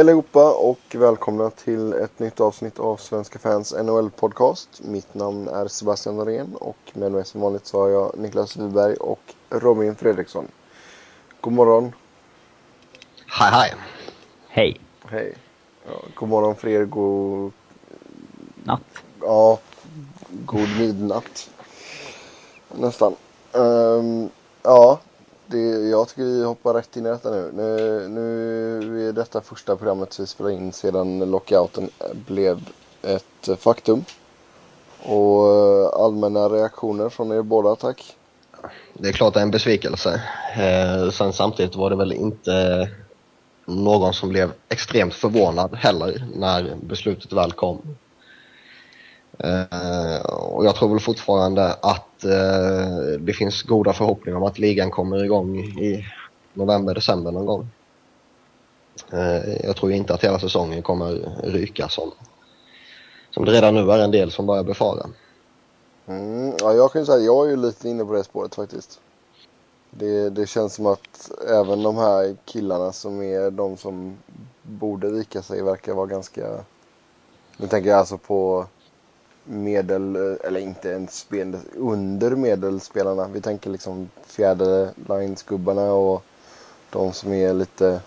Hej allihopa och välkomna till ett nytt avsnitt av Svenska fans NHL-podcast. Mitt namn är Sebastian Norén och med mig som vanligt så har jag Niklas Wiberg och Robin Fredriksson. God morgon. Hej hej. Hej. Hej. Ja, god morgon för er, god... Natt. Ja, god midnatt. Nästan. Ehm, ja, det, jag tycker vi hoppar rätt in i detta nu. Nu, nu är detta första programmet vi spelar in sedan lockouten blev ett faktum. Och eh, allmänna reaktioner från er båda, tack. Det är klart det är en besvikelse. Eh, sen samtidigt var det väl inte någon som blev extremt förvånad heller när beslutet väl kom. Uh, och jag tror väl fortfarande att uh, det finns goda förhoppningar om att ligan kommer igång i november, december någon gång. Uh, jag tror inte att hela säsongen kommer ryka som, som det redan nu är en del som börjar befara. Mm, ja, jag kan ju säga att jag är ju lite inne på det spåret faktiskt. Det, det känns som att även de här killarna som är de som borde vika sig verkar vara ganska... Nu tänker jag alltså på medel, eller inte ens spel, under medelspelarna. Vi tänker liksom fjärde linesgubbarna och de som är lite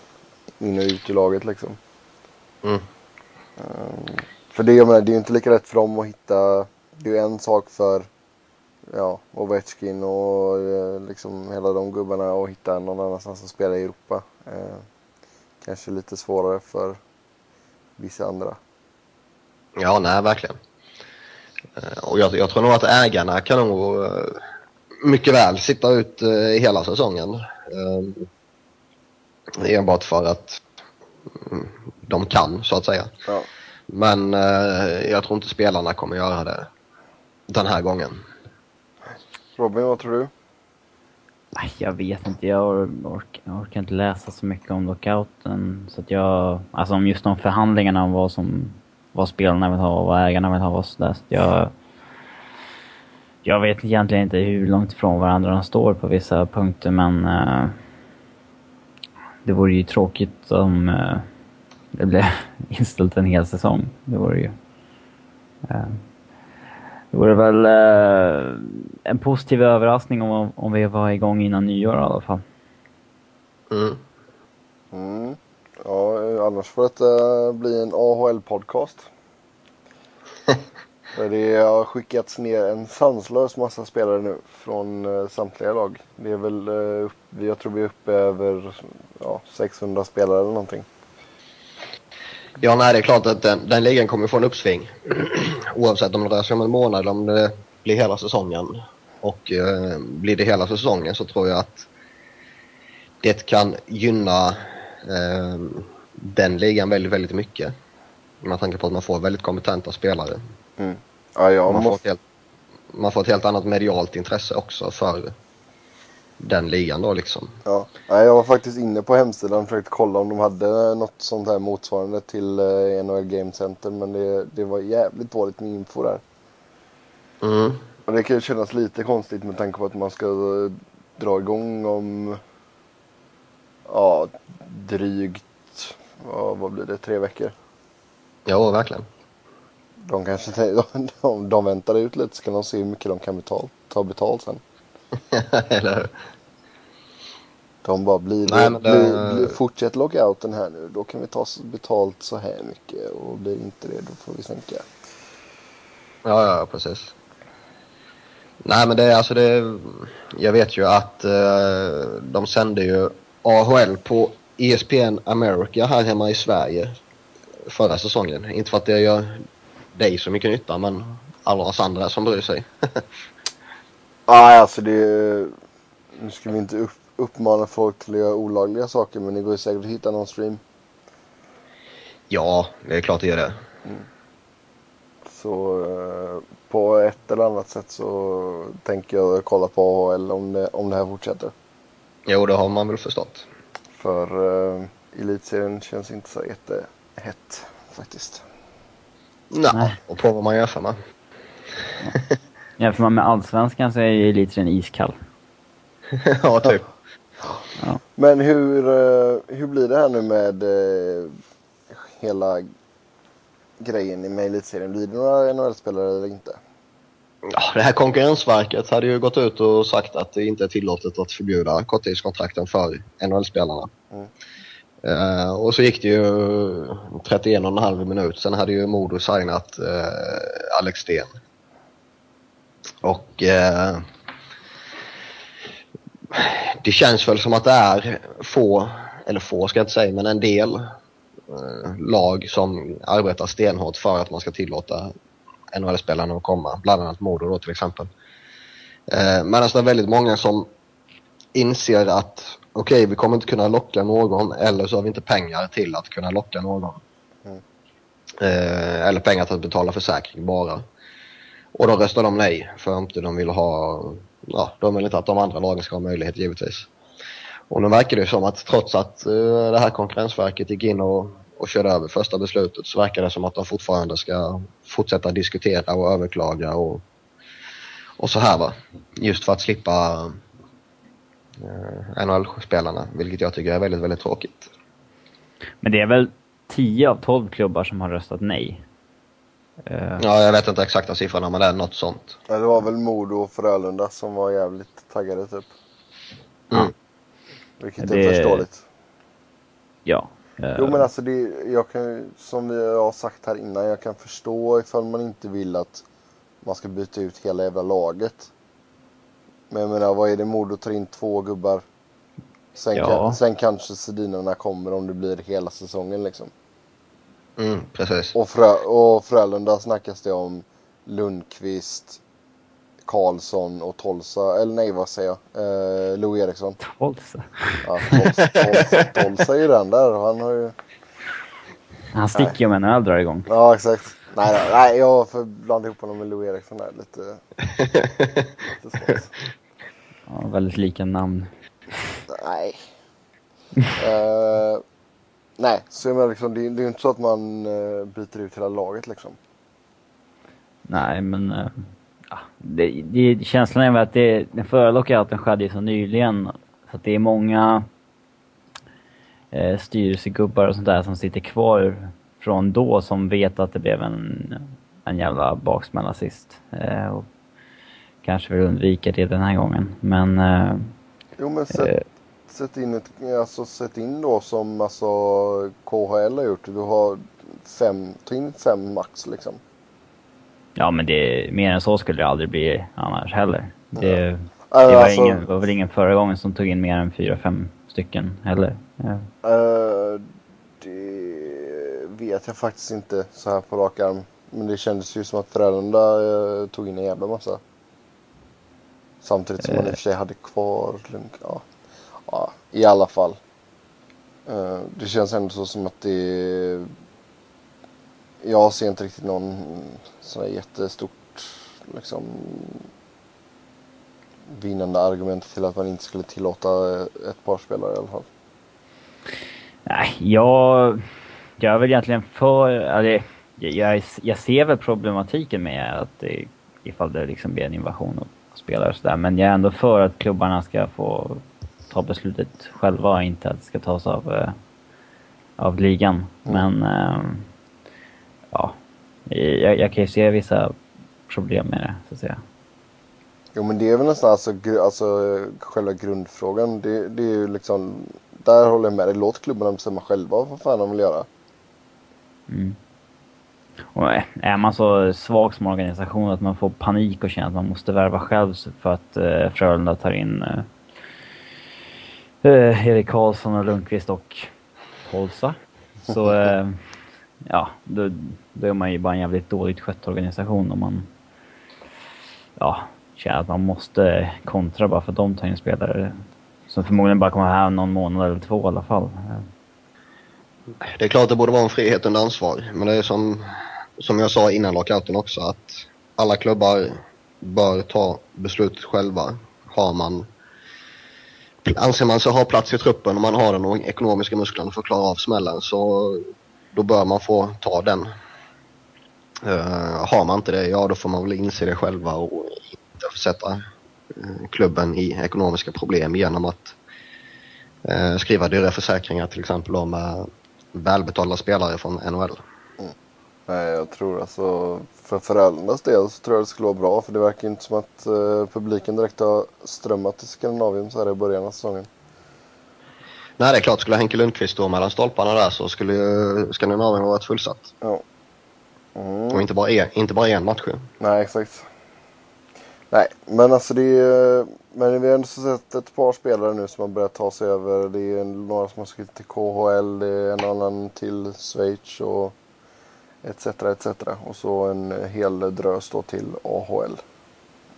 in och ut ur laget liksom. Mm. Um, för det, jag menar, det är ju inte lika lätt för dem att hitta, det är ju en sak för ja, Ovechkin och eh, liksom hela de gubbarna att hitta någon annanstans att spela i Europa. Eh, kanske lite svårare för vissa andra. Ja, nej verkligen. Eh, och jag, jag, tror nog att ägarna kan nog eh, mycket väl sitta ut eh, hela säsongen. Enbart för att mm, de kan, så att säga. Ja. Men jag tror inte spelarna kommer göra det den här gången. Robin, vad tror du? Jag vet inte. Jag, ork, jag orkar inte läsa så mycket om lockouten. Så att jag... Alltså om just de förhandlingarna om vad som... Vad spelarna vill ha och vad ägarna vill ha och sådär. Så jag... Jag vet egentligen inte hur långt ifrån varandra de står på vissa punkter men... Uh, det vore ju tråkigt om uh, det blev inställt en hel säsong. Det vore ju... Uh, det vore väl eh, en positiv överraskning om, om vi var igång innan nyår i alla fall. Mm. Mm. Ja, annars får det bli en AHL-podcast. det har skickats ner en sanslös massa spelare nu från uh, samtliga lag. Det är väl, uh, jag tror vi är uppe över ja, 600 spelare eller någonting. Ja, nej, det är klart att den, den ligan kommer få en uppsving. Oavsett om det rör sig om en månad eller om det blir hela säsongen. Och eh, blir det hela säsongen så tror jag att det kan gynna eh, den ligan väldigt, väldigt mycket. Med tanke på att man får väldigt kompetenta spelare. Mm. Ja, ja, man, måste... får ett helt, man får ett helt annat medialt intresse också för den ligan då liksom. Ja, jag var faktiskt inne på hemsidan och försökte kolla om de hade något sånt här motsvarande till eh, NHL Game Center men det, det var jävligt dåligt med info där. Mm. Och det kan ju kännas lite konstigt med tanke på att man ska dra igång om ja, drygt, ja, vad blir det, tre veckor? Ja, verkligen. De kanske de, de, de väntar ut lite så kan de se hur mycket de kan betala, ta betalt sen. Eller hur? De bara, blir det, Nej, men det... Blir, blir, fortsätt lockouten här nu, då kan vi ta betalt så här mycket och blir inte det, då får vi sänka. Ja, ja, precis. Nej, men det är alltså det, jag vet ju att uh, de sände ju AHL på ESPN America här hemma i Sverige förra säsongen. Inte för att det gör dig så mycket nytta, men alla oss andra som bryr sig. Nej, alltså det... Nu ska vi inte upp, uppmana folk till att göra olagliga saker men det går ju säkert att hitta någon stream. Ja, det är klart det gör det. Mm. Så eh, på ett eller annat sätt så tänker jag kolla på AHL om det, om det här fortsätter. Jo, det har man väl förstått. För eh, elitserien känns inte så jättehett faktiskt. Nej, Nej. och på vad man jämför med. Jämför man med allsvenskan så är ju elitserien iskall. ja, typ. Ja. Men hur, eh, hur blir det här nu med eh, hela grejen med elitserien? Blir det några NHL-spelare eller inte? Ja, det här konkurrensverket hade ju gått ut och sagt att det inte är tillåtet att förbjuda korttidskontrakten för NHL-spelarna. Mm. Uh, eh, och så gick det ju 31,5 minut. Sen hade ju Modo signat uh, Alex Sten. Och uh, det känns väl som att det är få, eller få ska jag inte säga, men en del lag som arbetar stenhårt för att man ska tillåta NHL-spelarna att komma. Bland annat Modo då till exempel. Eh, Medan det är väldigt många som inser att okej, okay, vi kommer inte kunna locka någon eller så har vi inte pengar till att kunna locka någon. Mm. Eh, eller pengar till att betala försäkring bara. Och då röstar de nej för inte de vill ha, ja, de vill inte att de andra lagen ska ha möjlighet givetvis. Och nu verkar det som att trots att uh, det här konkurrensverket gick in och och körde över första beslutet så verkar det som att de fortfarande ska fortsätta diskutera och överklaga och, och så här va. Just för att slippa eh, NHL-spelarna, vilket jag tycker är väldigt, väldigt tråkigt. Men det är väl 10 av 12 klubbar som har röstat nej? Uh... Ja, jag vet inte exakta siffrorna men det är något sånt. Ja, det var väl Modo och Frölunda som var jävligt taggade typ. Mm. Vilket är det... förståeligt. Ja, jo men alltså det, jag kan, som vi har sagt här innan, jag kan förstå ifall man inte vill att man ska byta ut hela jävla laget. Men jag menar, vad är det Modo tar in två gubbar? Sen, ja. kan, sen kanske Sedinarna kommer om det blir hela säsongen liksom. Mm, precis. Och, Frö, och Frölunda snackas det om Lundqvist, Karlsson och Tolsa, eller nej vad säger jag, eh, Lou Eriksson. Tolsa? Ja, Tolsa, Tolsa, Tolsa är ju den där, han har ju... Han sticker ju om en öl drar igång. Ja exakt. Nej, nej, nej jag får blanda ihop honom med Lou Eriksson där lite. lite ja, väldigt lika namn. Nej. uh, nej, så jag menar liksom, det, det är ju inte så att man uh, byter ut hela laget liksom. Nej, men uh, det, det, känslan är väl att det, den förra lockouten skedde ju så nyligen. Så att det är många eh, styrelsegubbar och sånt där som sitter kvar från då som vet att det blev en, en jävla baksmälla sist. Eh, och kanske vill undvika det den här gången. Men... Eh, jo men sätt, eh, sätt, in ett, alltså sätt in då som alltså KHL har gjort. Du har fem, ta in fem max liksom. Ja, men det, mer än så skulle det aldrig bli annars heller. Det, ja. det var, alltså, ingen, var väl ingen förra gången som tog in mer än fyra, fem stycken heller. Ja. Uh, det vet jag faktiskt inte så här på rak arm. Men det kändes ju som att Frölunda uh, tog in en jävla massa. Samtidigt som uh. man i och för sig hade kvar ja. ja, i alla fall. Uh, det känns ändå så som att det jag ser inte riktigt någon sådär jättestort liksom vinnande argument till att man inte skulle tillåta ett par spelare i alla fall. Nej, jag, jag är väl egentligen för... Alltså, jag, jag ser väl problematiken med att det, ifall det liksom blir en invasion av spelare och sådär. Men jag är ändå för att klubbarna ska få ta beslutet själva inte att det ska tas av, eh, av ligan. Mm. Men... Ja, jag, jag kan ju se vissa problem med det, så att säga. Jo men det är väl nästan alltså, alltså själva grundfrågan. Det, det är ju liksom, där håller jag med dig. Låt klubbarna bestämma själva vad fan de vill göra. Mm. Och är man så svag som organisation att man får panik och känner att man måste värva själv för att eh, Frölunda tar in eh, eh Erik Karlsson och Lundqvist och Holsa. Så eh, ja, då, då är man ju bara en jävligt dåligt skött organisation om man ja, känner att man måste kontra bara för att de tar in spelare som förmodligen bara kommer här någon månad eller två i alla fall. Det är klart det borde vara en frihet under ansvar, men det är som, som jag sa innan lockouten också att alla klubbar bör ta beslutet själva. Har man Anser man sig ha plats i truppen och man har de ekonomiska musklerna för att klara av smällen så då bör man få ta den. Uh, har man inte det, ja då får man väl inse det själva och inte försätta uh, eh, klubben i ekonomiska problem genom att uh, skriva dyra försäkringar till exempel då med välbetalda spelare från NHL. Mm. Nej, jag tror alltså för Frölundas del så tror jag det skulle vara bra för det verkar inte som att uh, publiken direkt har strömmat till Skandinavien så här i början av säsongen. Nej, det är klart. Skulle Henke Lundqvist stå mellan stolparna där så skulle ju Skandinavien ha varit fullsatt. Ja. Mm. Och inte bara, en, inte bara en match ju. Nej, exakt. Nej, men alltså det är... Men vi har ändå sett ett par spelare nu som har börjat ta sig över. Det är några som har skrivit till KHL, det är en annan till Schweiz och etc. etc. Och så en hel drös då till AHL.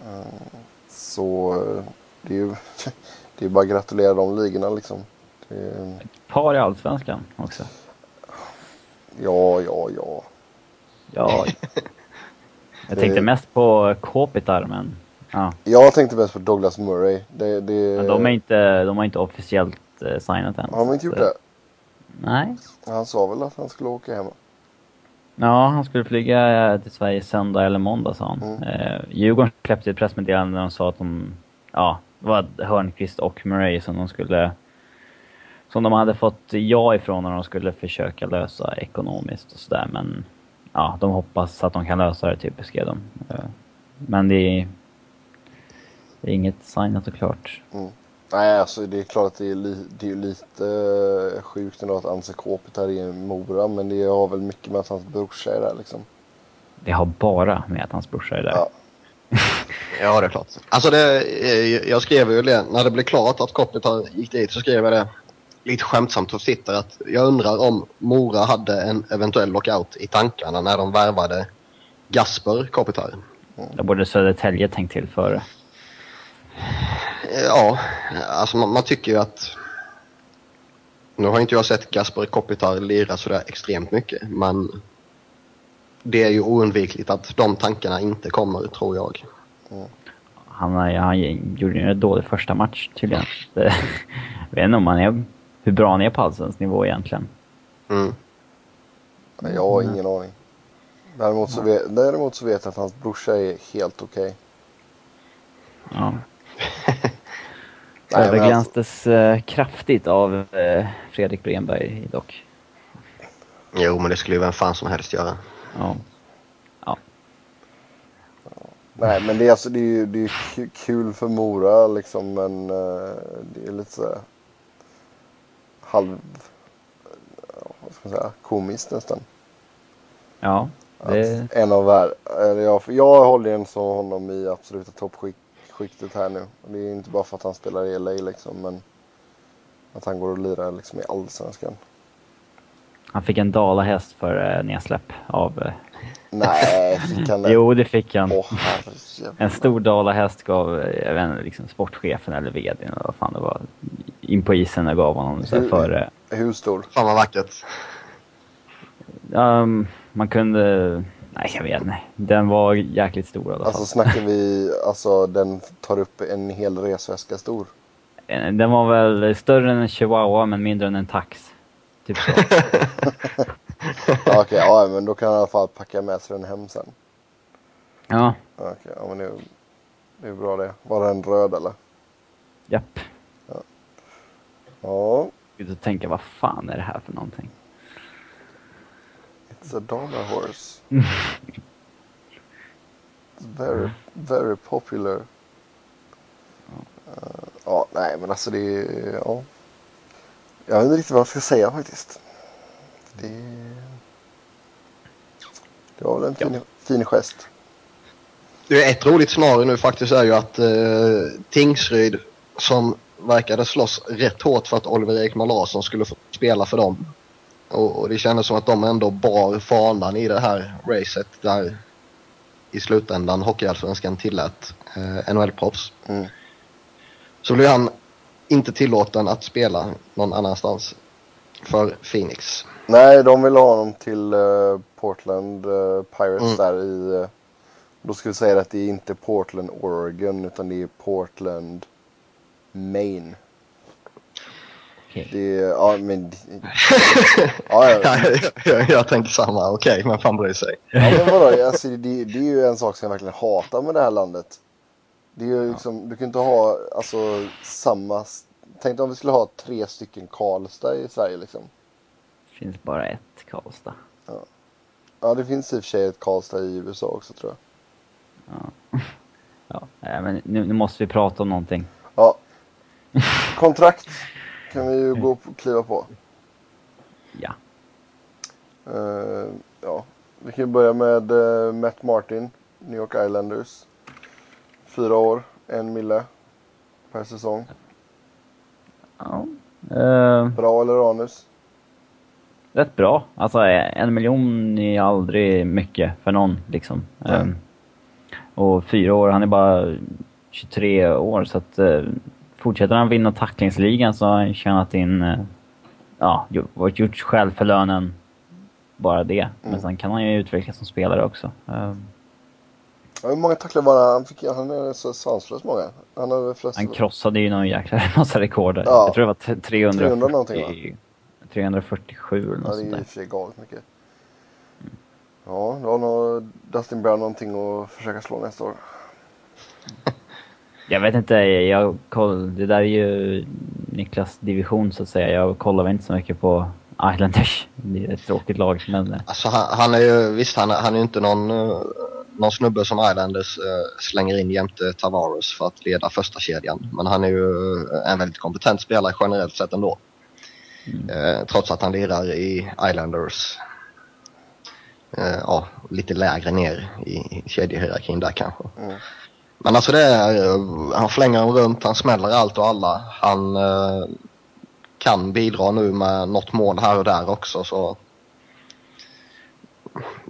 Eh, Så eh, det är ju det är bara att gratulera de ligorna liksom. Det är, Ett par i Allsvenskan också. ja, ja, ja. Ja. Jag tänkte mest på Kopitar, men... Ja. Jag tänkte mest på Douglas Murray. Det, det, Men de, är inte, de har inte officiellt eh, signat än. Har de inte gjort Så- det? Nej. Han sa väl att han skulle åka hem. Ja, han skulle flyga eh, till Sverige söndag eller måndag sa han. Mm. Eh, Djurgården släppte ett pressmeddelande där de sa att de, ja, det var Hörnqvist och Murray som de skulle, som de hade fått ja ifrån när de skulle försöka lösa ekonomiskt och sådär. Men ja, de hoppas att de kan lösa det, typ skrev de. Eh, men det är, det är inget signat och klart. Nej, alltså det är klart att det är, li, det är lite eh, sjukt ändå att Anse Kåpet här är i Mora. Men det har väl mycket med att hans brorsa är där liksom. Det har bara med att hans brorsa är där. Ja. Ja, det är klart. Alltså det, eh, jag skrev ju det, när det blev klart att Kopitar gick dit så skrev jag det lite skämtsamt på Twitter att jag undrar om Mora hade en eventuell lockout i tankarna när de värvade Gasper Kopitar. Där borde Södertälje tänkt till före. Ja, alltså man, man tycker ju att... Nu har inte jag sett Gasper Kopitar lira sådär extremt mycket, men det är ju oundvikligt att de tankarna inte kommer, tror jag. Han, han gjorde ju en dålig första match tydligen. Jag vet inte om han är, hur bra han är på allsvensk nivå egentligen. Mm. Nej, Jag har ingen aning. Däremot så, vet, däremot så vet jag att hans brorsa är helt okej. Ja. Nej, men alltså- eh, kraftigt av eh, Fredrik Bremberg dock. Jo, men det skulle ju vem fan som helst göra. Ja. Nej, men det är, alltså, det är ju det är kul för Mora liksom, men eh, det är lite så halv... Vad ska man säga? Komiskt nästan. Ja, det, en av vär... jag, jag håller en som honom i absoluta toppskiktet här nu. Det är inte bara för att han spelar i LA liksom, men att han går och lirar liksom i Allsvenskan. han fick en dalahäst för eh, nedsläpp av... Nej, fick han det? jo, det fick han. Herrejävlar. En stor dalahäst gav, jag vet inte, liksom sportchefen eller vdn eller vad fan det var, in på isen och gav honom så Hur- för... eh, Hur stor? Fan vad vackert. Um, man kunde... Nej, jag vet inte. Den var jäkligt stor i alla fall. Alltså snackar vi, alltså den tar upp en hel resväska stor. Eh, Den var väl större än en chihuahua men mindre än en tax. Typ så. Ja, Okej, ja men då kan han i alla fall packa med sig den hem sen. ja, Ja, Okej, ja men det är, det är bra det. Var den röd eller? japp. Ja, Ut och tänka, vad fan är det här för någonting? it's a dollar horse. Very, very popular. Eh, ja, nej men alltså det är, ja. Jag vet inte riktigt vad jag ska säga faktiskt. Det, det var väl en fin, fin gest. Det är ett roligt scenario nu faktiskt är ju att eh, Tingsryd som verkade slåss rätt hårt för att Oliver Ekman Larsson skulle få spela för dem. Och, och det kändes som att de ändå bar fanan i det här racet där i slutändan Hockeyallsvenskan tillät eh, NHL-proffs. Mm. Så blev han inte tillåten att spela någon annanstans för Phoenix. Nej, de vill ha honom till eh, Portland eh, Pirates Mm. där i... eh, då ska vi säga att det är inte Portland, Oregon, utan det är Portland, Maine. Okej. Det är, ja men... ja, ja, jag, jag, jag tänker samma, okej, men fan bryr sig. ja, men vadå, alltså, det, det är ju en sak som jag verkligen hatar med det här landet. Det är ju liksom, du kan inte ha alltså samma... Tänk om vi skulle ha tre stycken Karlstad i Sverige liksom. Finns bara ett Karlstad. Ja, det finns i och för sig ett Karlstad i USA också tror jag. Ja. ja, men nu, nu måste vi prata om någonting. Ja. Kontrakt kan vi ju gå och kliva på. Ja. Eh, ja, vi kan ju börja med uh, Matt Martin, New York Islanders. Fyra år, en mille per säsong. ja. Eh, Bra eller anus? Rätt bra. Alltså en miljon är aldrig mycket för någon liksom. Ehm, och fyra år, han är bara 23 år så att eh, fortsätter han vinna tacklingsligan så har han tjänat in, eh, ja, gjort, gjort skäl för lönen. Bara det. Men Mm. sen kan han ju utvecklas som spelare också. Ehm, Ja, hur många tacklar var det han fick? Han är så sanslöst många. Han väl flest... han krossade ju någon jäkla massa rekord. Ja. Jag tror det var t- 340, 300 någonting, va? 347 eller Ja, något det är sånt i där. och för sig galet mycket. Ja, då har nog Dustin Brown någonting att försöka slå nästa år. Jag vet inte, jag koll, det där är ju Niklas division så att säga. Jag kollar väl inte så mycket på Islanders. Det är ett tråkigt lag, men eh, Alltså han, han är ju, visst han, han är ju inte någon, eh, någon snubbe som Islanders eh, slänger in jämte Tavares för att leda första kedjan. Men han är ju en väldigt kompetent spelare generellt sett ändå. Eh, trots att han lirar i Islanders. Eh, ja, lite lägre ner i, kedjehierarkin där kanske. Mm. Men alltså det är, eh, han flänger dem runt, han smäller allt och alla. Han kan bidra nu med något mål här och där också så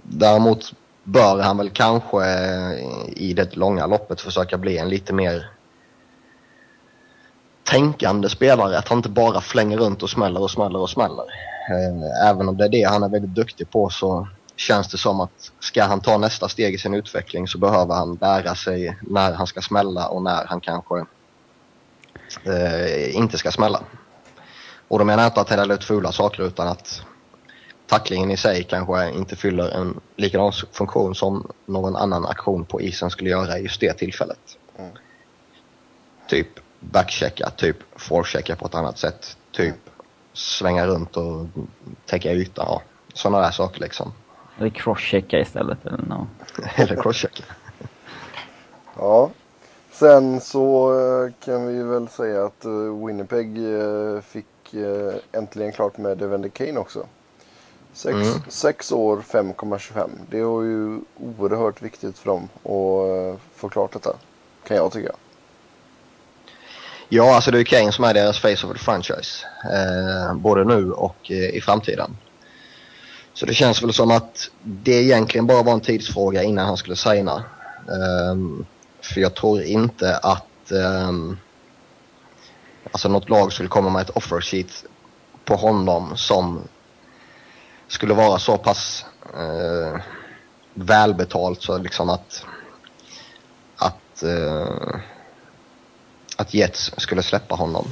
Däremot bör han väl kanske i det långa loppet försöka bli en lite mer tänkande spelare. Att han inte bara flänger runt och smäller och smäller och smäller. Eh, Även om det är det han är väldigt duktig på så känns det som att ska han ta nästa steg i sin utveckling så behöver han lära sig när han ska smälla och när han kanske eh, inte ska smälla. Och då menar jag inte att hälla ut fula saker utan att tacklingen i sig kanske inte fyller en likadan funktion som någon annan aktion på isen skulle göra i just det tillfället. Mm. Typ backchecka, typ forechecka på ett annat sätt, typ svänga runt och täcka yta. Ja. Sådana där saker liksom. eller crosschecka istället eller no. Eller crosschecka. Ja. Sen så eh, kan vi väl säga att eh, Winnipeg eh, fick äntligen klart med Evander Kane också. Sex, Mm. sex år 5,25. Det var ju oerhört viktigt för dem att få klart detta. Kan jag tycka. Ja, alltså det är Kane som är deras face of the franchise. Eh, både nu och eh, i framtiden. Så det känns väl som att det egentligen bara var en tidsfråga innan han skulle signa. Eh, för jag tror inte att eh, alltså något lag skulle komma med ett offer sheet på honom som skulle vara så pass eh, välbetalt så liksom att att eh, att Jets skulle släppa honom.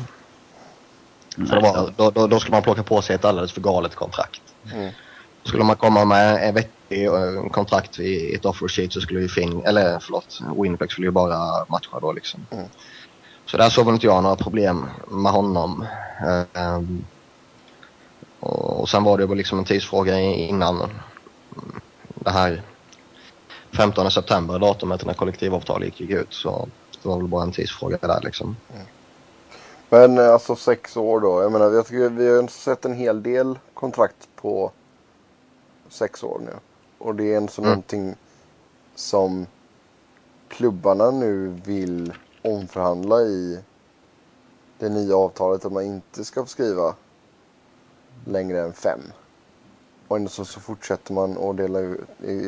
För det var, då, då, då skulle man plocka på sig ett alldeles för galet kontrakt. Mm. Skulle man komma med en vettig eh, kontrakt vid ett offer sheet så skulle ju Finn, eller förlåt, Winnipeg skulle ju bara matcha då liksom. Mm. Så där såg väl inte jag några problem med honom. Ehm, och, sen var det väl liksom en tidsfråga i- innan det här 15 september, datumet när kollektivavtalet gick ut. Så det var väl bara en tidsfråga där liksom. Men eh, alltså sex år då. Jag menar, jag tycker vi har sett en hel del kontrakt på sex år nu. Och det är en sån Mm. någonting som klubbarna nu vill omförhandla i det nya avtalet. Att man inte ska få skriva längre än fem. Och ändå så, så fortsätter man att dela ut.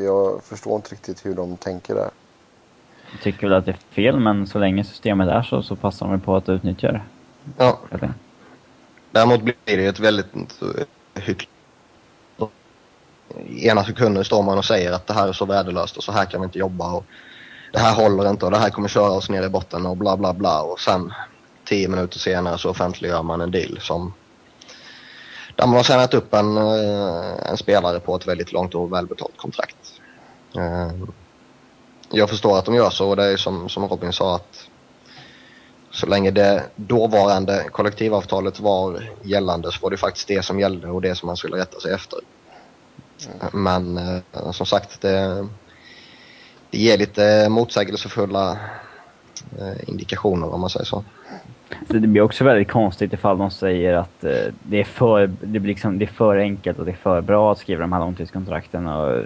Jag förstår inte riktigt hur de tänker där. Jag tycker väl att det är fel, men så länge systemet är så, så passar de på att utnyttja det. Ja? Däremot blir det ju ett väldigt eh, hyckleri. Ena sekunden står man och säger att det här är så värdelöst och så här kan vi inte jobba och det här håller inte och det här kommer köra oss ner i botten och bla bla bla och sen tio minuter senare så offentliggör man en deal som där man har signat upp en, eh, en spelare på ett väldigt långt och välbetalt kontrakt. Jag förstår att de gör så och det är som, som Robin sa att så länge det dåvarande kollektivavtalet var gällande så var det faktiskt det som gällde och det som man skulle rätta sig efter. Men eh, som sagt, det, det ger lite motsägelsefulla eh, indikationer om man säger så. Så det blir också väldigt konstigt ifall de säger att eh, det, är för, det, blir liksom, det är för enkelt och det är för bra att skriva de här långtidskontrakten. Och,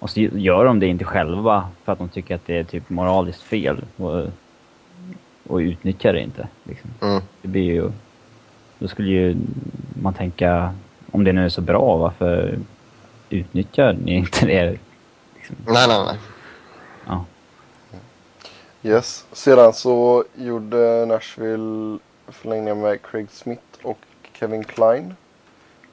och så gör de det inte själva för att de tycker att det är typ moraliskt fel. Och, och utnyttjar det inte. Liksom. Mm. Det blir ju... Då skulle ju man tänka, om det nu är så bra, varför utnyttjar ni inte det? Liksom. Nej, nej, nej. Ja. Yes. Sedan så gjorde Nashville förlängningar med Craig Smith och Kevin Klein.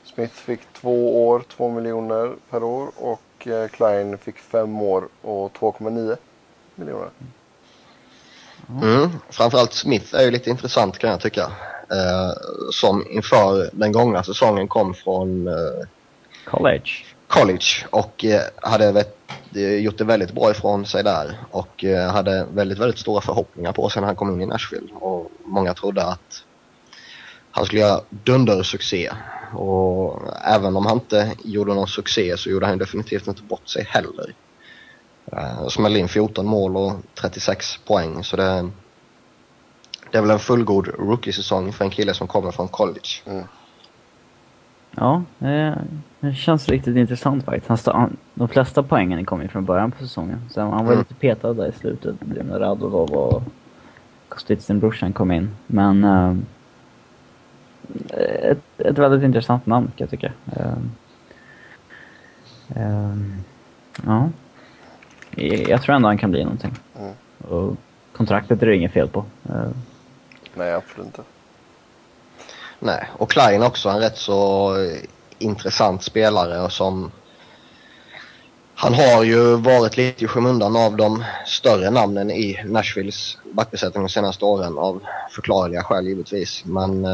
Smith fick två år, två miljoner per år och eh, Klein fick fem år och 2,9 miljoner. Mm. Framförallt Smith är ju lite intressant kan jag tycka. Eh, som inför den gångna säsongen kom från eh, College. college och eh, hade vet, gjort det väldigt bra ifrån sig där och eh, hade väldigt, väldigt stora förhoppningar på sig när han kom in i Nashville och många trodde att han skulle göra dundersuccé och även om han inte gjorde någon succé så gjorde han definitivt inte bort sig heller. Uh, smällde in 14 mål och 36 poäng så det, det är väl en fullgod rookie-säsong för en kille som kommer från college. Ja, det, känns riktigt intressant faktiskt. Han stod, han, de flesta poängen kom ju från början på säsongen. Så han var Mm. lite petad där i slutet. Det blev när Radulov och Kostitsin-brorsan kom in. Men eh, ett, ett väldigt intressant namn kan jag tycka. Eh, eh, ja. Jag tror ändå han kan bli någonting. Mm. Och kontraktet är det inget fel på. Eh, Nej, absolut inte. Nej, och Klein också en rätt så intressant spelare och som han har ju varit lite i skymundan av de större namnen i Nashvilles backbesättning de senaste åren av förklarliga skäl givetvis. Men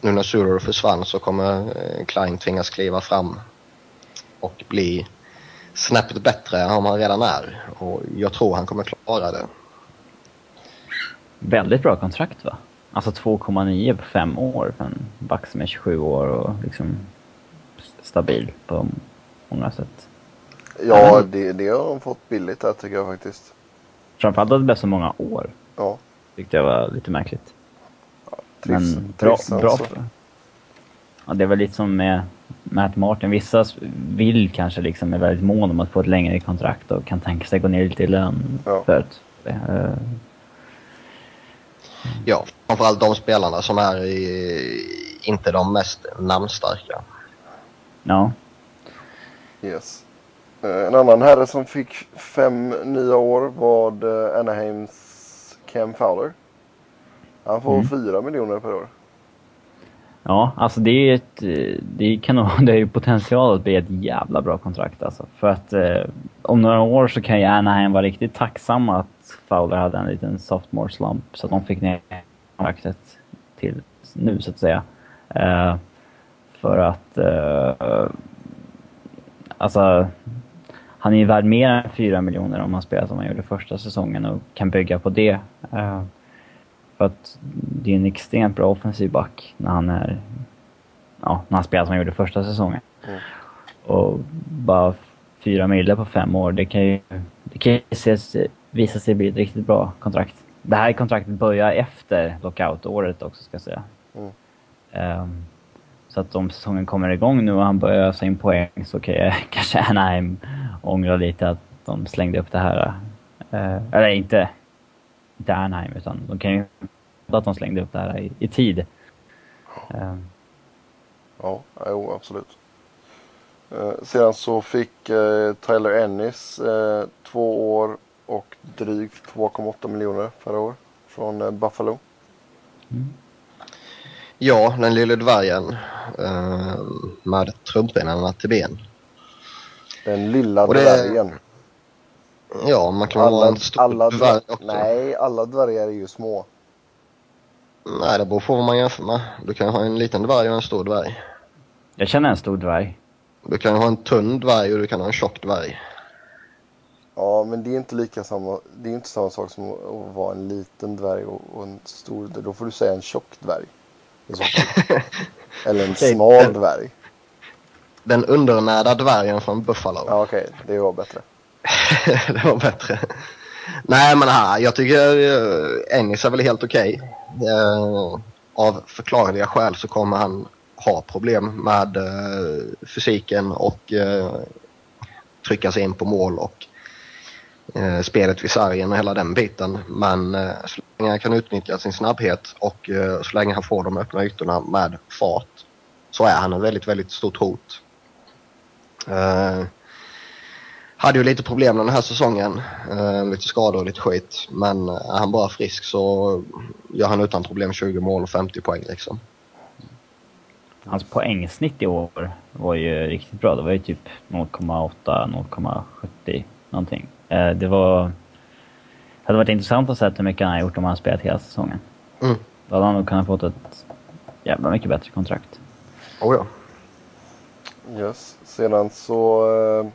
nu när Surer försvann så kommer eh, Klein tvingas kliva fram och bli snäppet bättre än han redan är. Och jag tror han kommer klara det. Väldigt bra kontrakt va? Alltså 2,9 på fem år för en back som är 27 år och liksom stabil på många sätt. Ja, det, det har de fått billigt där tycker jag faktiskt. Framförallt att det blev så många år. Ja. Tyckte jag var lite märkligt. Trivs, Men bra. trivs bra. Ja, det är väl lite som med Matt Martin. Vissa vill kanske liksom är väldigt mån om att få ett längre kontrakt och kan tänka sig gå ner lite i lön Ja. för att... eh, Ja, framförallt de spelarna som är i, inte de mest namnstarka. ja. Yes. Eh, En annan herre som fick fem nya år var eh, Anaheims Cam Fowler. Han får Mm. fyra miljoner per år. Ja, alltså det är ju ett... Det, kan det är ju potential att bli ett jävla bra kontrakt alltså. För att eh, om några år så kan ju Anaheim vara riktigt tacksamma att Fowler hade en liten sophomore slump så att de fick ner kontraktet till nu så att säga. Eh, för att... Eh, alltså... Han är ju värd mer än 4 miljoner om han spelar som han gjorde första säsongen och kan bygga på det. Eh, för att det är en extremt bra offensiv back när han är... Ja, när han spelar som han gjorde första säsongen. Mm. Och bara fyra mille på fem år, det kan ju, det kan ju ses, visa sig bli ett riktigt bra kontrakt. Det här kontraktet börjar efter lockout-året också ska jag säga. Mm. Ehm, så att om säsongen kommer igång nu och han börjar ösa in poäng så kan jag kanske Anaheim ångra lite att de slängde upp det här. eh, eller inte, inte Anaheim utan de kan ju att de slängde upp det här i, i tid. Ehm, Ja, jo, absolut. Eh, sedan så fick eh, Tyler Ennis eh, två år och drygt 2,8 miljoner per år från eh, Buffalo. Ja, den lille dvärgen eh, med trumpinarna till ben. Den lilla Och det- dvärgen. Ja, man kan väl vara Alla, en stor alla, dvärg dvär- också. nej, alla dvärgar är ju små. Nej, det beror på vad man jämför med. Du kan ju ha en liten dvärg och en stor dvärg. jag känner en stor dvärg. Du kan ju ha en tunn dvärg och du kan ha en tjock dvärg. Ja, men det är inte lika samma, det är inte samma sak som att vara en liten dvärg och, och en stor. Då får du säga en tjock dvärg. Eller en smal den- dvärg. Den undernärda dvärgen från Buffalo. Ja, okej, det var bättre. det var bättre. Nej men här, jag tycker eh, Ennis är väl helt okej. Eh, av förklarliga skäl så kommer han ha problem med eh, fysiken och eh, trycka sig in på mål och eh, spelet vid sargen och hela den biten. Men eh, så länge han kan utnyttja sin snabbhet och eh, så länge han får de öppna ytorna med fart så är han ett väldigt, väldigt stort hot. Eh, Eh, hade ju lite problem den här säsongen. Eh, lite skador och lite skit. Men är han bara frisk så gör han utan problem 20 mål och 50 poäng liksom. Hans poängsnitt i år var ju riktigt bra. Det var ju typ 0,8, 0,70 någonting. Eh, det var... Det hade varit intressant att se hur mycket han har gjort om han spelat hela säsongen. Mm. Då hade han nog kunnat fått ett jävla mycket bättre kontrakt. Oh ja. Yes. Sedan så eh,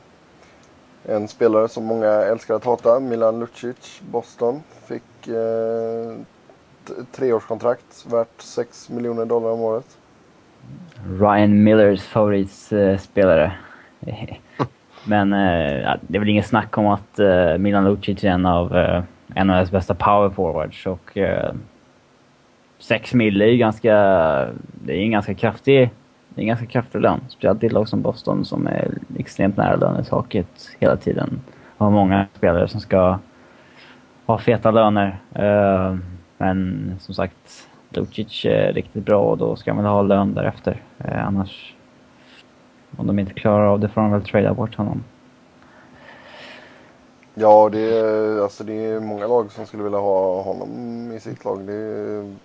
en spelare som många älskar att hata, Milan Lucic, Boston, fick eh, treårskontrakt värt 6 miljoner dollar om året. Ryan Millers favoritspelare. Men eh, det är väl inget snack om att eh, Milan Lucic är en av eh, NHLs bästa power forwards och eh, 6 mille är ju ganska... Det är en ganska kraftig, det är en ganska kraftig lön. Speciellt i ett lag som Boston som är extremt nära lönetaket hela tiden. Och har många spelare som ska ha feta löner. Eh, men som sagt, Lucic är riktigt bra och då ska man ha lön därefter. Eh, annars, om de inte klarar av det får de väl trada bort honom. Ja, det är, alltså det är många lag som skulle vilja ha honom i sitt lag. Det,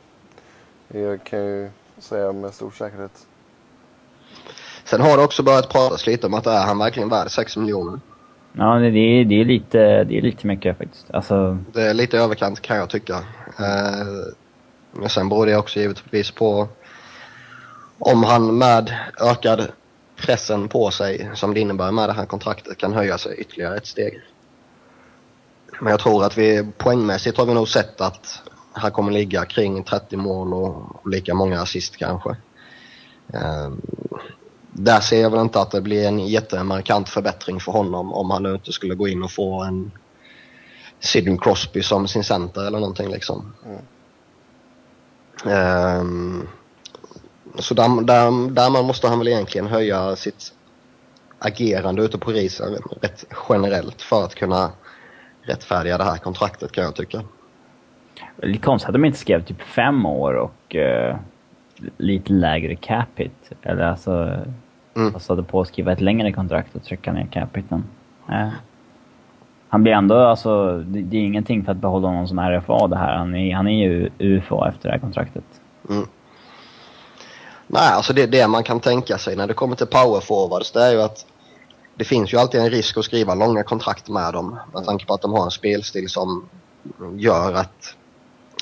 det kan jag ju säga med stor säkerhet. Sen har det också börjat pratas lite om att är han verkligen värd 6 miljoner. Ja, det är, det är, lite, det är lite mycket faktiskt. Alltså, Det är lite överkant kan jag tycka. Eh, men sen beror det också givetvis på om han med ökad pressen på sig som det innebär med det här kontraktet kan höja sig ytterligare ett steg. Men jag tror att vi poängmässigt har vi nog sett att han kommer ligga kring 30 mål och, och lika många assist kanske. Där ser jag väl inte att det blir en jättemarkant förbättring för honom om han nu inte skulle gå in och få en Sidney Crosby som sin center eller någonting liksom. Mm. Ehm, så där, där, där man måste han väl egentligen höja sitt agerande ute på risen rätt generellt för att kunna rättfärdiga det här kontraktet kan jag tycka. lite konstigt att de inte skrev typ fem år och eh, lite lägre capita. Eller alltså, Mm. passade på att skriva ett längre kontrakt och trycka ner capiten. Eh. Han blir ändå, alltså, det, det är ingenting för att behålla honom som RFA det här. Han är, han är ju UFA efter det här kontraktet. Nej, alltså det, det man kan tänka sig när det kommer till power forwards det är ju att det finns ju alltid en risk att skriva långa kontrakt med dem med tanke på att de har en spelstil som gör att,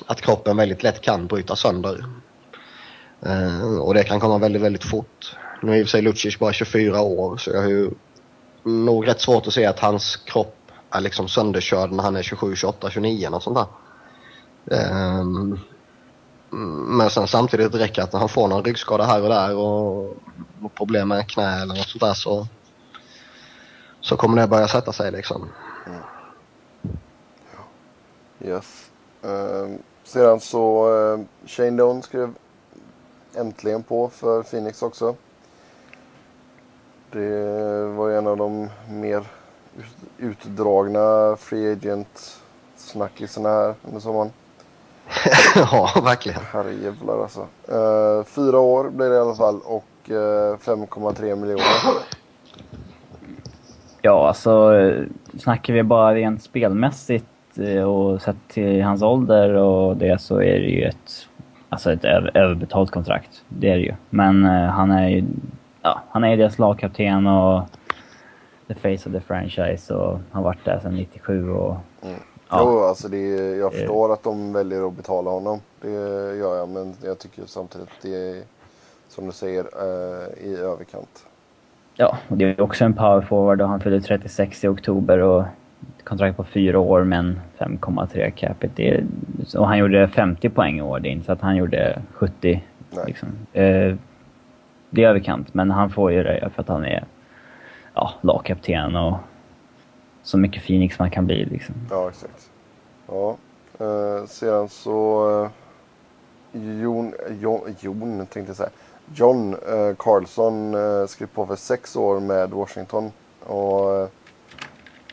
att kroppen väldigt lätt kan bryta sönder. Eh, och det kan komma väldigt, väldigt fort. Nu är i och för sig Lucic bara 24 år så jag har ju nog rätt svårt att se att hans kropp är liksom sönderkörd när han är 27, 28, 29 och sånt där. Um, men sen samtidigt räcker att han får någon ryggskada här och där och, och problem med knä eller något sånt där så, så kommer det börja sätta sig liksom. Yes. Ehm, sedan så uh, Shane Doan skrev äntligen på för Phoenix också. Det var en av de mer ut- utdragna free agent snackisarna här under sommaren. ja, verkligen. Herrejävlar alltså. Uh, fyra år blir det i alla fall och uh, 5,3 miljoner. Ja, alltså eh, snackar vi bara rent spelmässigt eh, och sett till hans ålder och det så är det ju ett, alltså ett över, överbetalt kontrakt. Det är det ju. Men eh, han är ju, ja, han är ju deras lagkapten och the face of the franchise och har varit där sedan 97 och Mm. Ja. Jo, alltså det, är- jag förstår att de väljer att betala honom. Det gör jag, men jag tycker samtidigt att det är, som du säger, eh, i överkant. Ja, och det är också en power forward och han fyller 36 i oktober och kontrakt på fyra år men 5,3 capita. Och han gjorde 50 poäng i år. Det är inte så att han gjorde 70. Liksom. Eh, det är överkant, men han får ju det för att han är ja, lagkapten och så mycket Phoenix man kan bli. Liksom. Ja, exakt. Ja. Eh, sedan så... Eh, Jon, Jon, Jon tänkte jag säga. John eh, Carlson eh, skrev på för sex år med Washington. Och eh,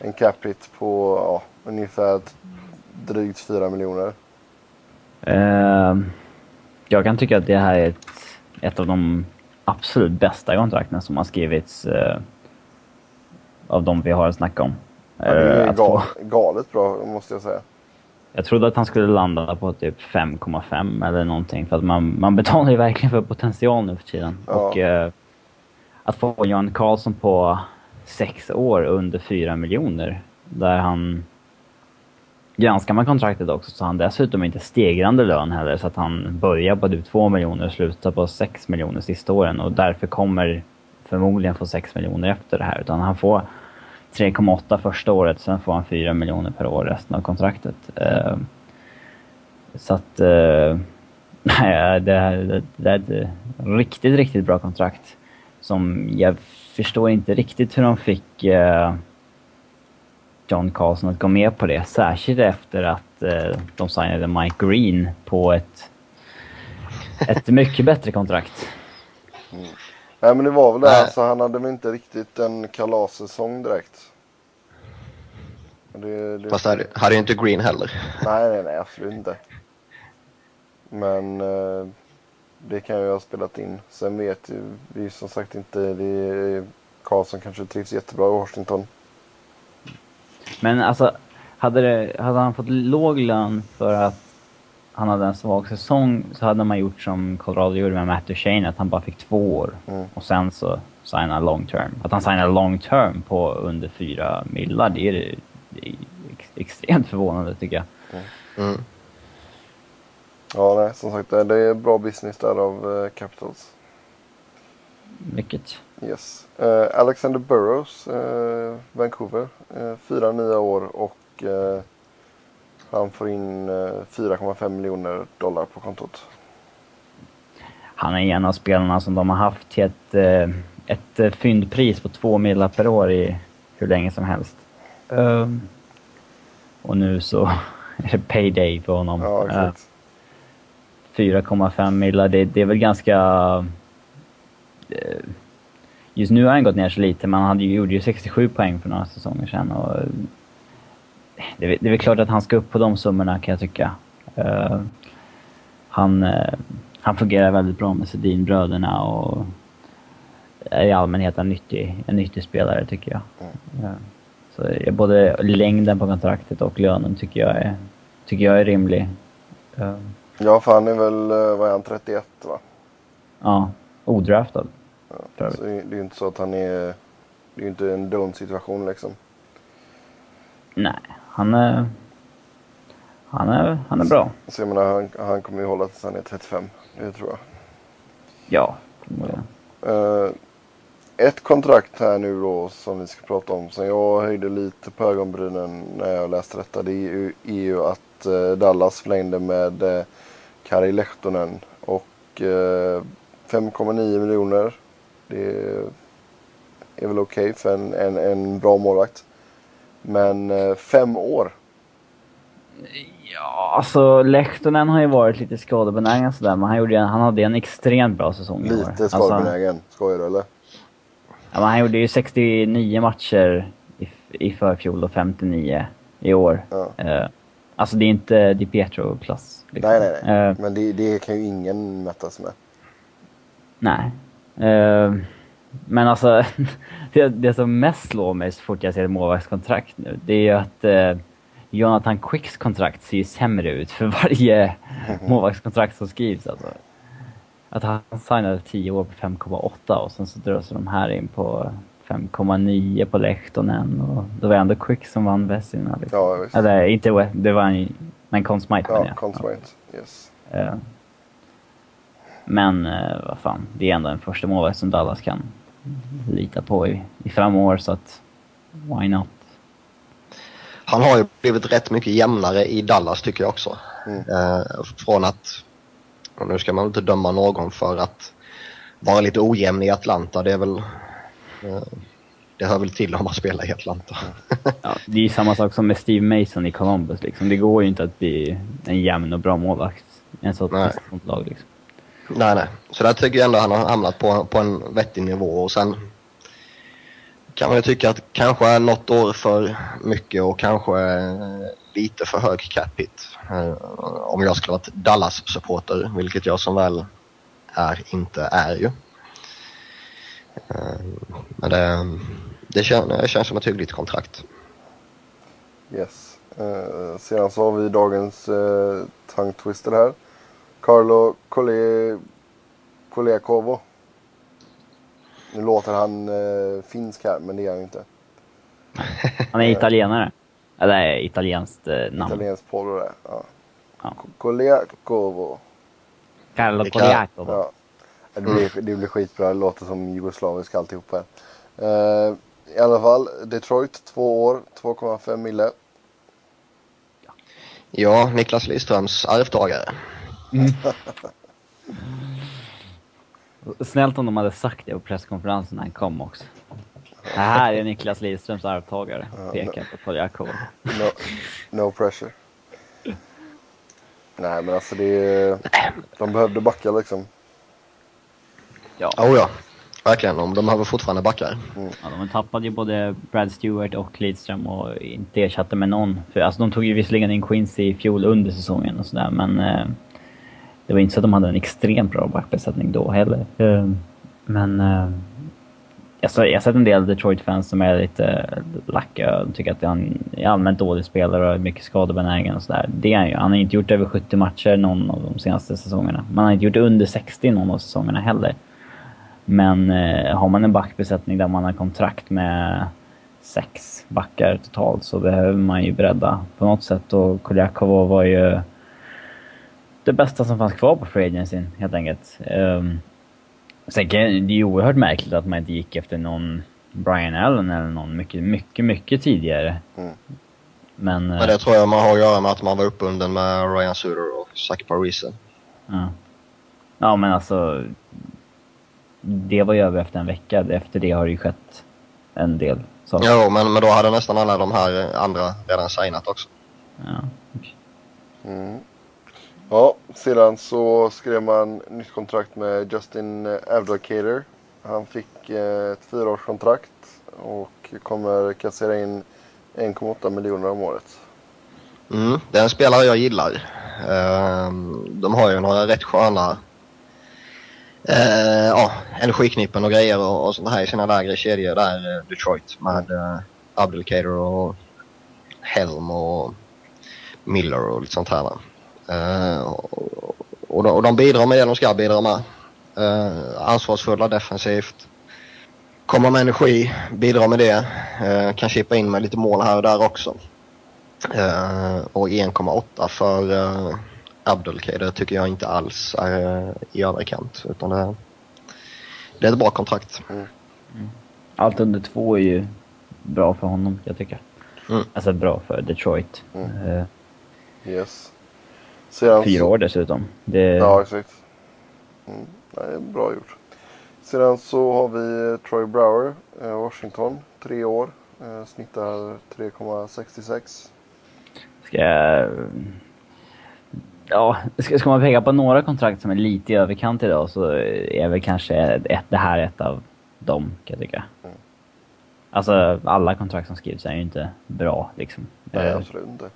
en cap hit på ja, ungefär drygt 4 miljoner. Uh, jag kan tycka att det här är ett, ett av de absolut bästa kontrakten som har skrivits uh, av de vi har att snacka om. Ja, det är gal, galet bra måste jag säga. Jag trodde att han skulle landa på typ 5,5 eller någonting. För att man, man betalar ju verkligen för potential nu för tiden. Ja. Och uh, att få Jan Karlsson på sex år under 4 miljoner. Där han... Granskar man kontraktet också så har han dessutom inte stegrande lön heller. Så att han börjar på typ 2 miljoner och slutar på 6 miljoner sista åren. Och därför kommer förmodligen få 6 miljoner efter det här. Utan han får 3,8 första året, sen får han 4 miljoner per år resten av kontraktet. Eh, så att... Eh, nej, det, är, det är ett riktigt, riktigt bra kontrakt. Som jag förstår inte riktigt hur de fick eh, John Carlson att gå med på det. Särskilt efter att uh, de signade Mike Green på ett, ett mycket bättre kontrakt. Mm. Nej men det var väl det, alltså, han hade väl inte riktigt en kalassäsong direkt. Det, det... Fast hade, hade inte Green heller. Nej, nej, nej, absolut inte. Men eh, det kan ju ha spelat in. Sen vet vi som sagt inte, det Karlsson kanske trivs jättebra i Washington. Men alltså, hade, det, hade han fått låg lön för att han hade en svag säsong så hade man gjort som Colorado gjorde med Matt Duchene, att han bara fick två år. Mm. Och sen så signa long term. Att han signar long term på under fyra millar, det är, det är extremt förvånande tycker jag. Mm. Mm. Ja, nej, som sagt det är bra business där av uh, Capitals. Mycket. Yes. Uh, Alexander Burrows, uh, Vancouver. fyra nya år och han får in 4,5 miljoner dollar på kontot. Han är en av spelarna som de har haft till ett, ett fyndpris på två millar per år i hur länge som helst. Um, och nu så är det payday för honom. Ja, exakt. 4,5 millar, det, det är väl ganska... Just nu har han gått ner så lite, men han gjorde ju 67 poäng för några säsonger sedan. Och det, det är väl klart att han ska upp på de summorna kan jag tycka. Uh, han, uh, han fungerar väldigt bra med Sedinbröderna och är i allmänhet en nyttig, en nyttig spelare tycker jag. Mm. Uh, så både längden på kontraktet och lönen tycker jag är, tycker jag är rimlig. Ja, för han är väl, vad är han, 31 va? Ja, odraftad. Ja, så det är ju inte så att han är, det är ju inte en dum situation liksom. Nej, han är... Han är, han är bra. Så jag menar, han, han kommer ju hålla tills han är 35. Det tror jag. Ja, uh, Ett kontrakt här nu då som vi ska prata om som jag höjde lite på ögonbrynen när jag läste detta. Det är ju, är ju att uh, Dallas förlängde med uh, Kari Lehtonen och uh, 5,9 miljoner. Det är väl okej okay för en, en, en bra målvakt. Men eh, fem år. Ja, alltså Lehtonen har ju varit lite skadebenägen sådär, men han, gjorde, han hade en extremt bra säsong. Lite skadebenägen, alltså, skojar du eller? Ja, men han gjorde ju 69 matcher i, i förfjol och 59 i år. Ja. Uh, alltså det är inte Di Pietro-klass. Liksom. Nej, nej, nej. Uh, men det, det, kan ju ingen mätas med. Nej. Uh, men alltså, det, det, som mest slår mig så fort jag ser målvaktskontrakt nu, det är ju att eh, Jonathan Quicks kontrakt ser ju sämre ut för varje målvaktskontrakt som skrivs. Alltså. Att han signade 10 år på 5,8 och sen så dras de här in på 5,9 på Lehtonen och det var ändå Quick som vann Vesina. Liksom. Ja, visst. Eller inte det var en, men Conn Smythe Ja, Conn Smythe, yes. Uh, men uh, vad fan, det är ändå en första målvakt som Dallas kan lita på i, i fem år så att why not? han har ju blivit rätt mycket jämnare i Dallas tycker jag också. Mm. Eh, från att, och nu ska man inte döma någon för att vara lite ojämn i Atlanta. Det är väl, eh, det hör väl till om man spelar i Atlanta. Ja, det är ju samma sak som med Steve Mason i Columbus. Liksom. Det går ju inte att bli en jämn och bra målvakt i ett sånt lag. Liksom nej, nej. Så där tycker jag ändå han har hamnat på, på en vettig nivå och sen kan man ju tycka att kanske är något år för mycket och kanske eh, lite för hög cap hit. Eh, om jag skulle varit Dallas-supporter, vilket jag som väl är inte är ju. Eh, men det, det, kän, det känns som ett hyggligt kontrakt. Yes. Eh, sedan så har vi dagens eh, tongue twister här. Carlo Cole... Kolekovo. Nu låter han eh, finsk här, men det är han ju inte. Han är italienare. Eller italienskt eh, namn. Italiensk polo det. Ja. Ja. Kolekovo. Carlo Poliakovo. Ja. Det blir, det blir skitbra. Det låter som jugoslavisk alltihop här. Eh, I alla fall, Detroit, två år, 2,5 mille. Ja, Niklas Lidströms arvtagare. Snällt om de hade sagt det på presskonferensen när han kom också. Det här är Niklas Lidströms arvtagare. Pekar på Poliakovo. No, no pressure. Nej men alltså det är, De behövde backa liksom. Ja. Oh ja, verkligen. De behöver fortfarande backar. Ja, de tappade ju både Brad Stewart och Lidström och inte ersatte med någon. För, alltså, de tog ju visserligen in Quincy i fjol under säsongen och sådär, men eh, det var inte så att de hade en extremt bra backbesättning då heller. Ehm, men ehm, jag, har sett en del Detroit-fans som är lite eh, lacka och tycker att han är allmänt dålig spelare och är mycket skadebenägen och sådär. Det är han ju. Han har inte gjort över 70 matcher någon av de senaste säsongerna. Man har inte gjort under 60 någon av säsongerna heller. Men eh, har man en backbesättning där man har kontrakt med sex backar totalt så behöver man ju bredda på något sätt och Koljakov var ju det bästa som fanns kvar på free agencyn helt enkelt. Um, sen kan, det är ju oerhört märkligt att man inte gick efter någon Brian Allen eller någon mycket, mycket, mycket tidigare. Mm. Men... eh, Men det tror jag man har att göra med att man var uppbunden med Ryan Suter och Zach Parise. Ja. ja, men alltså... Det var ju över efter en vecka. Efter det har det ju skett en del saker. Jo, men, men då hade nästan alla de här andra redan signat också. Ja, okej. Mm. Ja, sedan så skrev man nytt kontrakt med Justin eh, Abdelkader. Han fick eh, ett fyraårskontrakt och kommer kassera in 1,8 miljoner om året. Mm, det är en spelare jag gillar. Ehm, de har ju några rätt sköna eh, ja, energiknippen och grejer och, och sånt här i sina lägre kedjor där, Detroit. Med uh, Abdelkader och Helm och Miller och lite sånt här. Eh, och, och, de, och de bidrar med det de ska bidra med. Eh, ansvarsfulla defensivt. Kommer med energi, bidrar med det. Eh, kan chippa in med lite mål här och där också. Eh, och 1,8 för uh, Abdelkader tycker jag inte alls är eh, i överkant. Utan det, det är ett bra kontrakt. Allt under två är ju bra för honom, jag tycker. Mm. Alltså bra för Detroit. Mm. Eh, Yes. Sedan fyra år dessutom. Det, Ja, exakt. Mm. Nej, bra gjort. Sedan så har vi eh, Troy Brower, eh, Washington, tre år. Eh, snittar 3,66. Ska jag... Ja, ska, ska man peka på några kontrakt som är lite i överkant idag så är väl kanske ett, det här ett av dem, kan jag tycka. Mm. Alltså, alla kontrakt som skrivs är ju inte bra, liksom. Nej, absolut inte.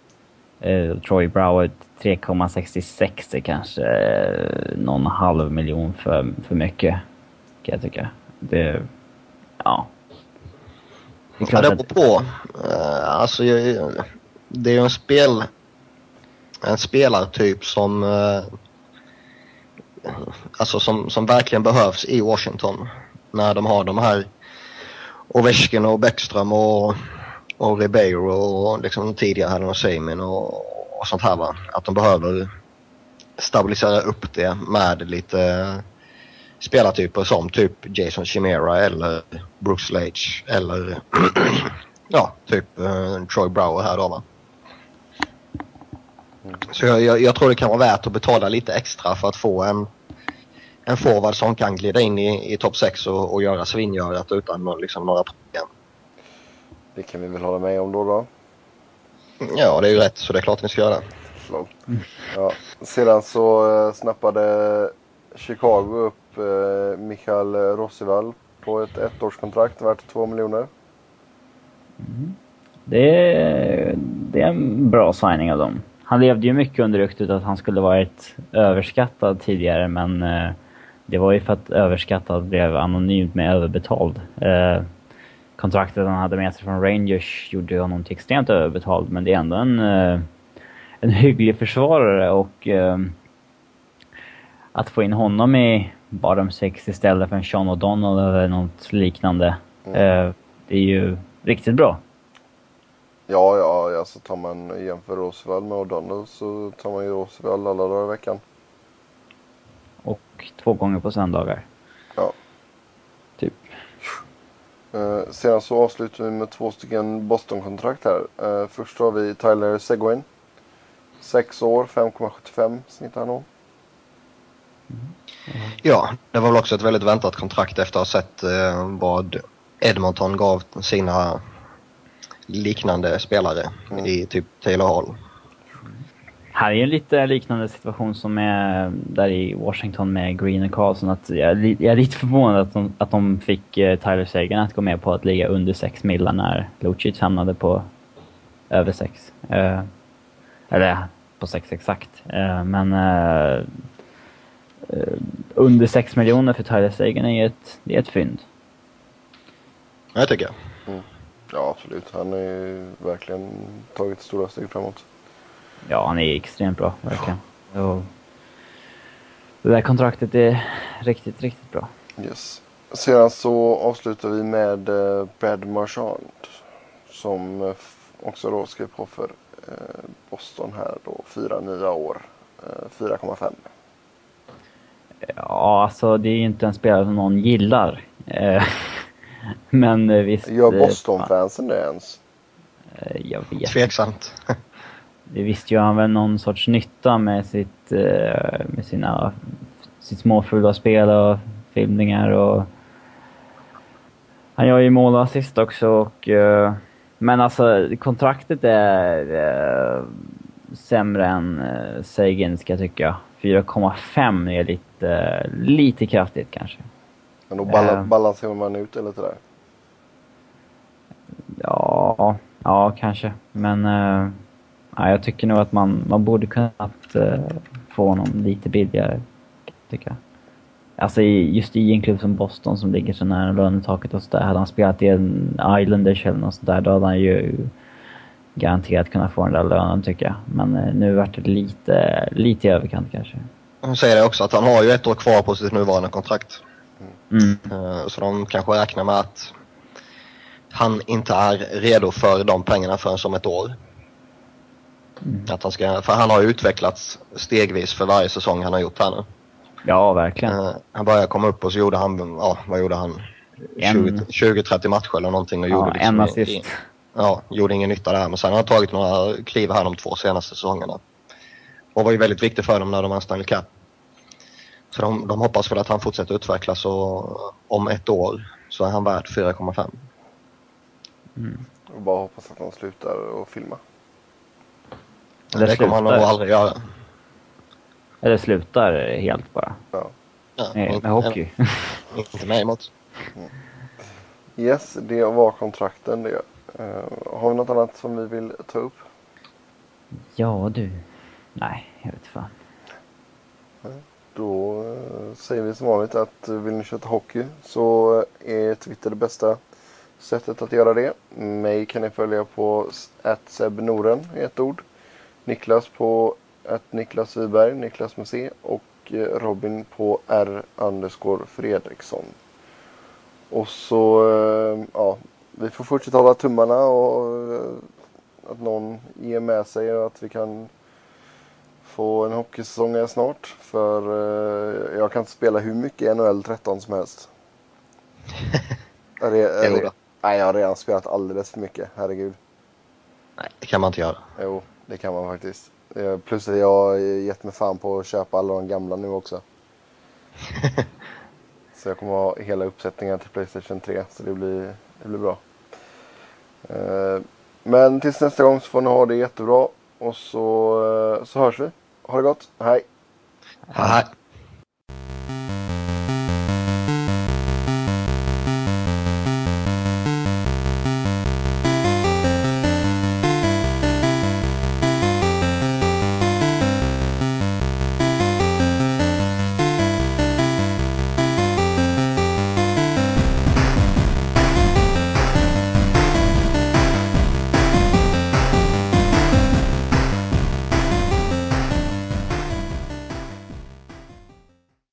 Eh, Troy Brower 3,66 är kanske eh, någon halv miljon för, för mycket, kan jag tycka. Det... Ja. Det Ja, det beror på. Uh, alltså, det är ju en spel... En spelartyp som... eh, alltså som, som verkligen behövs i Washington. När de har de här Ovechkin och Bäckström och, och Ribeiro och liksom tidigare hade de Seimin och, och sånt här va. Att de behöver stabilisera upp det med lite spelartyper som typ Jason Chimera eller Bruce Lage eller ja, typ uh, Troy Brower här då va. Så jag, jag, jag, tror det kan vara värt att betala lite extra för att få en, en forward som kan glida in i, i topp 6 och, och göra svingörat utan liksom, några problem. Det kan vi väl hålla med om då då. Ja, det är ju rätt så det är klart ni ska göra. Ja. Sedan så äh, snappade Chicago upp äh, Michael Rossival på ett ettårskontrakt värt 2 miljoner. Mm. Det, är, det är en bra signing av dem. Han levde ju mycket under ryktet att han skulle varit överskattad tidigare men eh, det var ju för att överskattad blev anonymt med överbetald. Eh, kontraktet han hade med sig från Rangers gjorde honom till extremt överbetald men det är ändå en, eh, en hygglig försvarare och eh, att få in honom i bottom six istället för en Sean O'Donnell eller något liknande. Mm. Eh, det är ju riktigt bra. Ja, ja, alltså tar man jämför Roosevelt med O'Donnell så tar man ju Roosevelt alla dagar i veckan. Och två gånger på söndagar. Ja. Typ. Uh, sedan så avslutar vi med två stycken Boston-kontrakt här. Uh, först har vi Tyler Seguin. Sex år, 5,75 snittar han nog. Mm. Ja, det var väl också ett väldigt väntat kontrakt efter att ha sett uh, vad Edmonton gav sina liknande spelare mm. i typ Taylor Hall. Här är en lite liknande situation som är där i Washington med Green och Carlson. Att jag, jag är lite förvånad att de, att de fick eh, Tyler Sagan att gå med på att ligga under 6 millar när Lucic hamnade på över 6. Eh, eller på 6 exakt. Eh, men eh, eh under 6 miljoner för Tyler Sagan är ett, det är ett fynd. Jag tycker jag. Mm. Ja, absolut. Han har ju verkligen tagit stora steg framåt. Ja, han är extremt bra, verkligen. Och det där kontraktet är riktigt, riktigt bra. Yes. Sedan så avslutar vi med eh, Brad Marchand. Som eh, också då skrev på för eh, Boston här då, fyra nya år. 4,5. Ja, alltså det är ju inte en spelare som någon gillar. Men visst. Gör Boston-fansen det ens? Jag vet Tveksamt. det visste ju han väl någon sorts nytta med sitt, eh, med sina, sitt småfulla spel och filmningar och han gör ju mål och assist också och eh, men alltså kontraktet är eh, sämre än Sagan ska jag tycka. 4,5 är lite, lite kraftigt kanske. Men då bal balanserar man ut det lite där? Ja, ja kanske. Men Ja, jag tycker nog att man, man borde kunnat uh, få honom lite billigare. Tycker jag. Alltså just i en klubb som Boston som ligger så nära lönetaket och sådär. Hade han spelat i en Islanders eller något sådär då hade han ju garanterat kunnat få den där lönen tycker jag. Men uh, nu vart det lite, lite i överkant kanske. Hon säger det också att han har ju ett år kvar på sitt nuvarande kontrakt. Mm. Uh, så de kanske räknar med att han inte är redo för de pengarna förrän som ett år. Mm. Att han, ska, för han har utvecklats stegvis för varje säsong han har gjort här nu. Ja, verkligen. Uh, han började komma upp och så gjorde han, ja vad gjorde han? 20-30 matcher eller någonting och ja, gjorde liksom en assist. ja, gjorde ingen nytta där. Men sen har han tagit några kliv här de två senaste säsongerna. Och var ju väldigt viktig för dem när de vann Stanley Cup. Så de, de hoppas väl att han fortsätter utvecklas och om ett år så är han värd 4,5. Mm. Och bara hoppas att han slutar och filma. Eller det kommer han nog aldrig göra. Eller slutar helt bara. Ja. ja med, inte, med hockey. inte mig emot. Mm. Yes, det var kontrakten det. Uh, har vi något annat som vi vill ta upp? Ja du. Nej, jag vet fan. Då uh, säger vi som vanligt att uh, vill ni köta hockey så är Twitter det bästa sättet att göra det. Mig kan ni följa på @sebnoren i ett ord. Niklas på att Niklas Wiberg, Niklas med C och eh, Robin på R underscore Fredriksson. Och så, eh, ja, vi får fortsätta hålla tummarna och eh, att någon ger med sig och att vi kan få en hockeysäsong här snart. För jag kan inte spela hur mycket NHL 13 som helst. är det, är det, Nej, jag har redan spelat alldeles för mycket. Herregud. Nej, det kan man inte göra. Jo, det kan man faktiskt. Eh, Plus att jag har gett mig fan på att köpa alla de gamla nu också. så jag kommer ha hela uppsättningen till Playstation 3. Så det blir, det blir bra. Eh, Men tills nästa gång så får ni ha det jättebra. Och så, eh, så hörs vi. Ha det gott. Hej! Hej.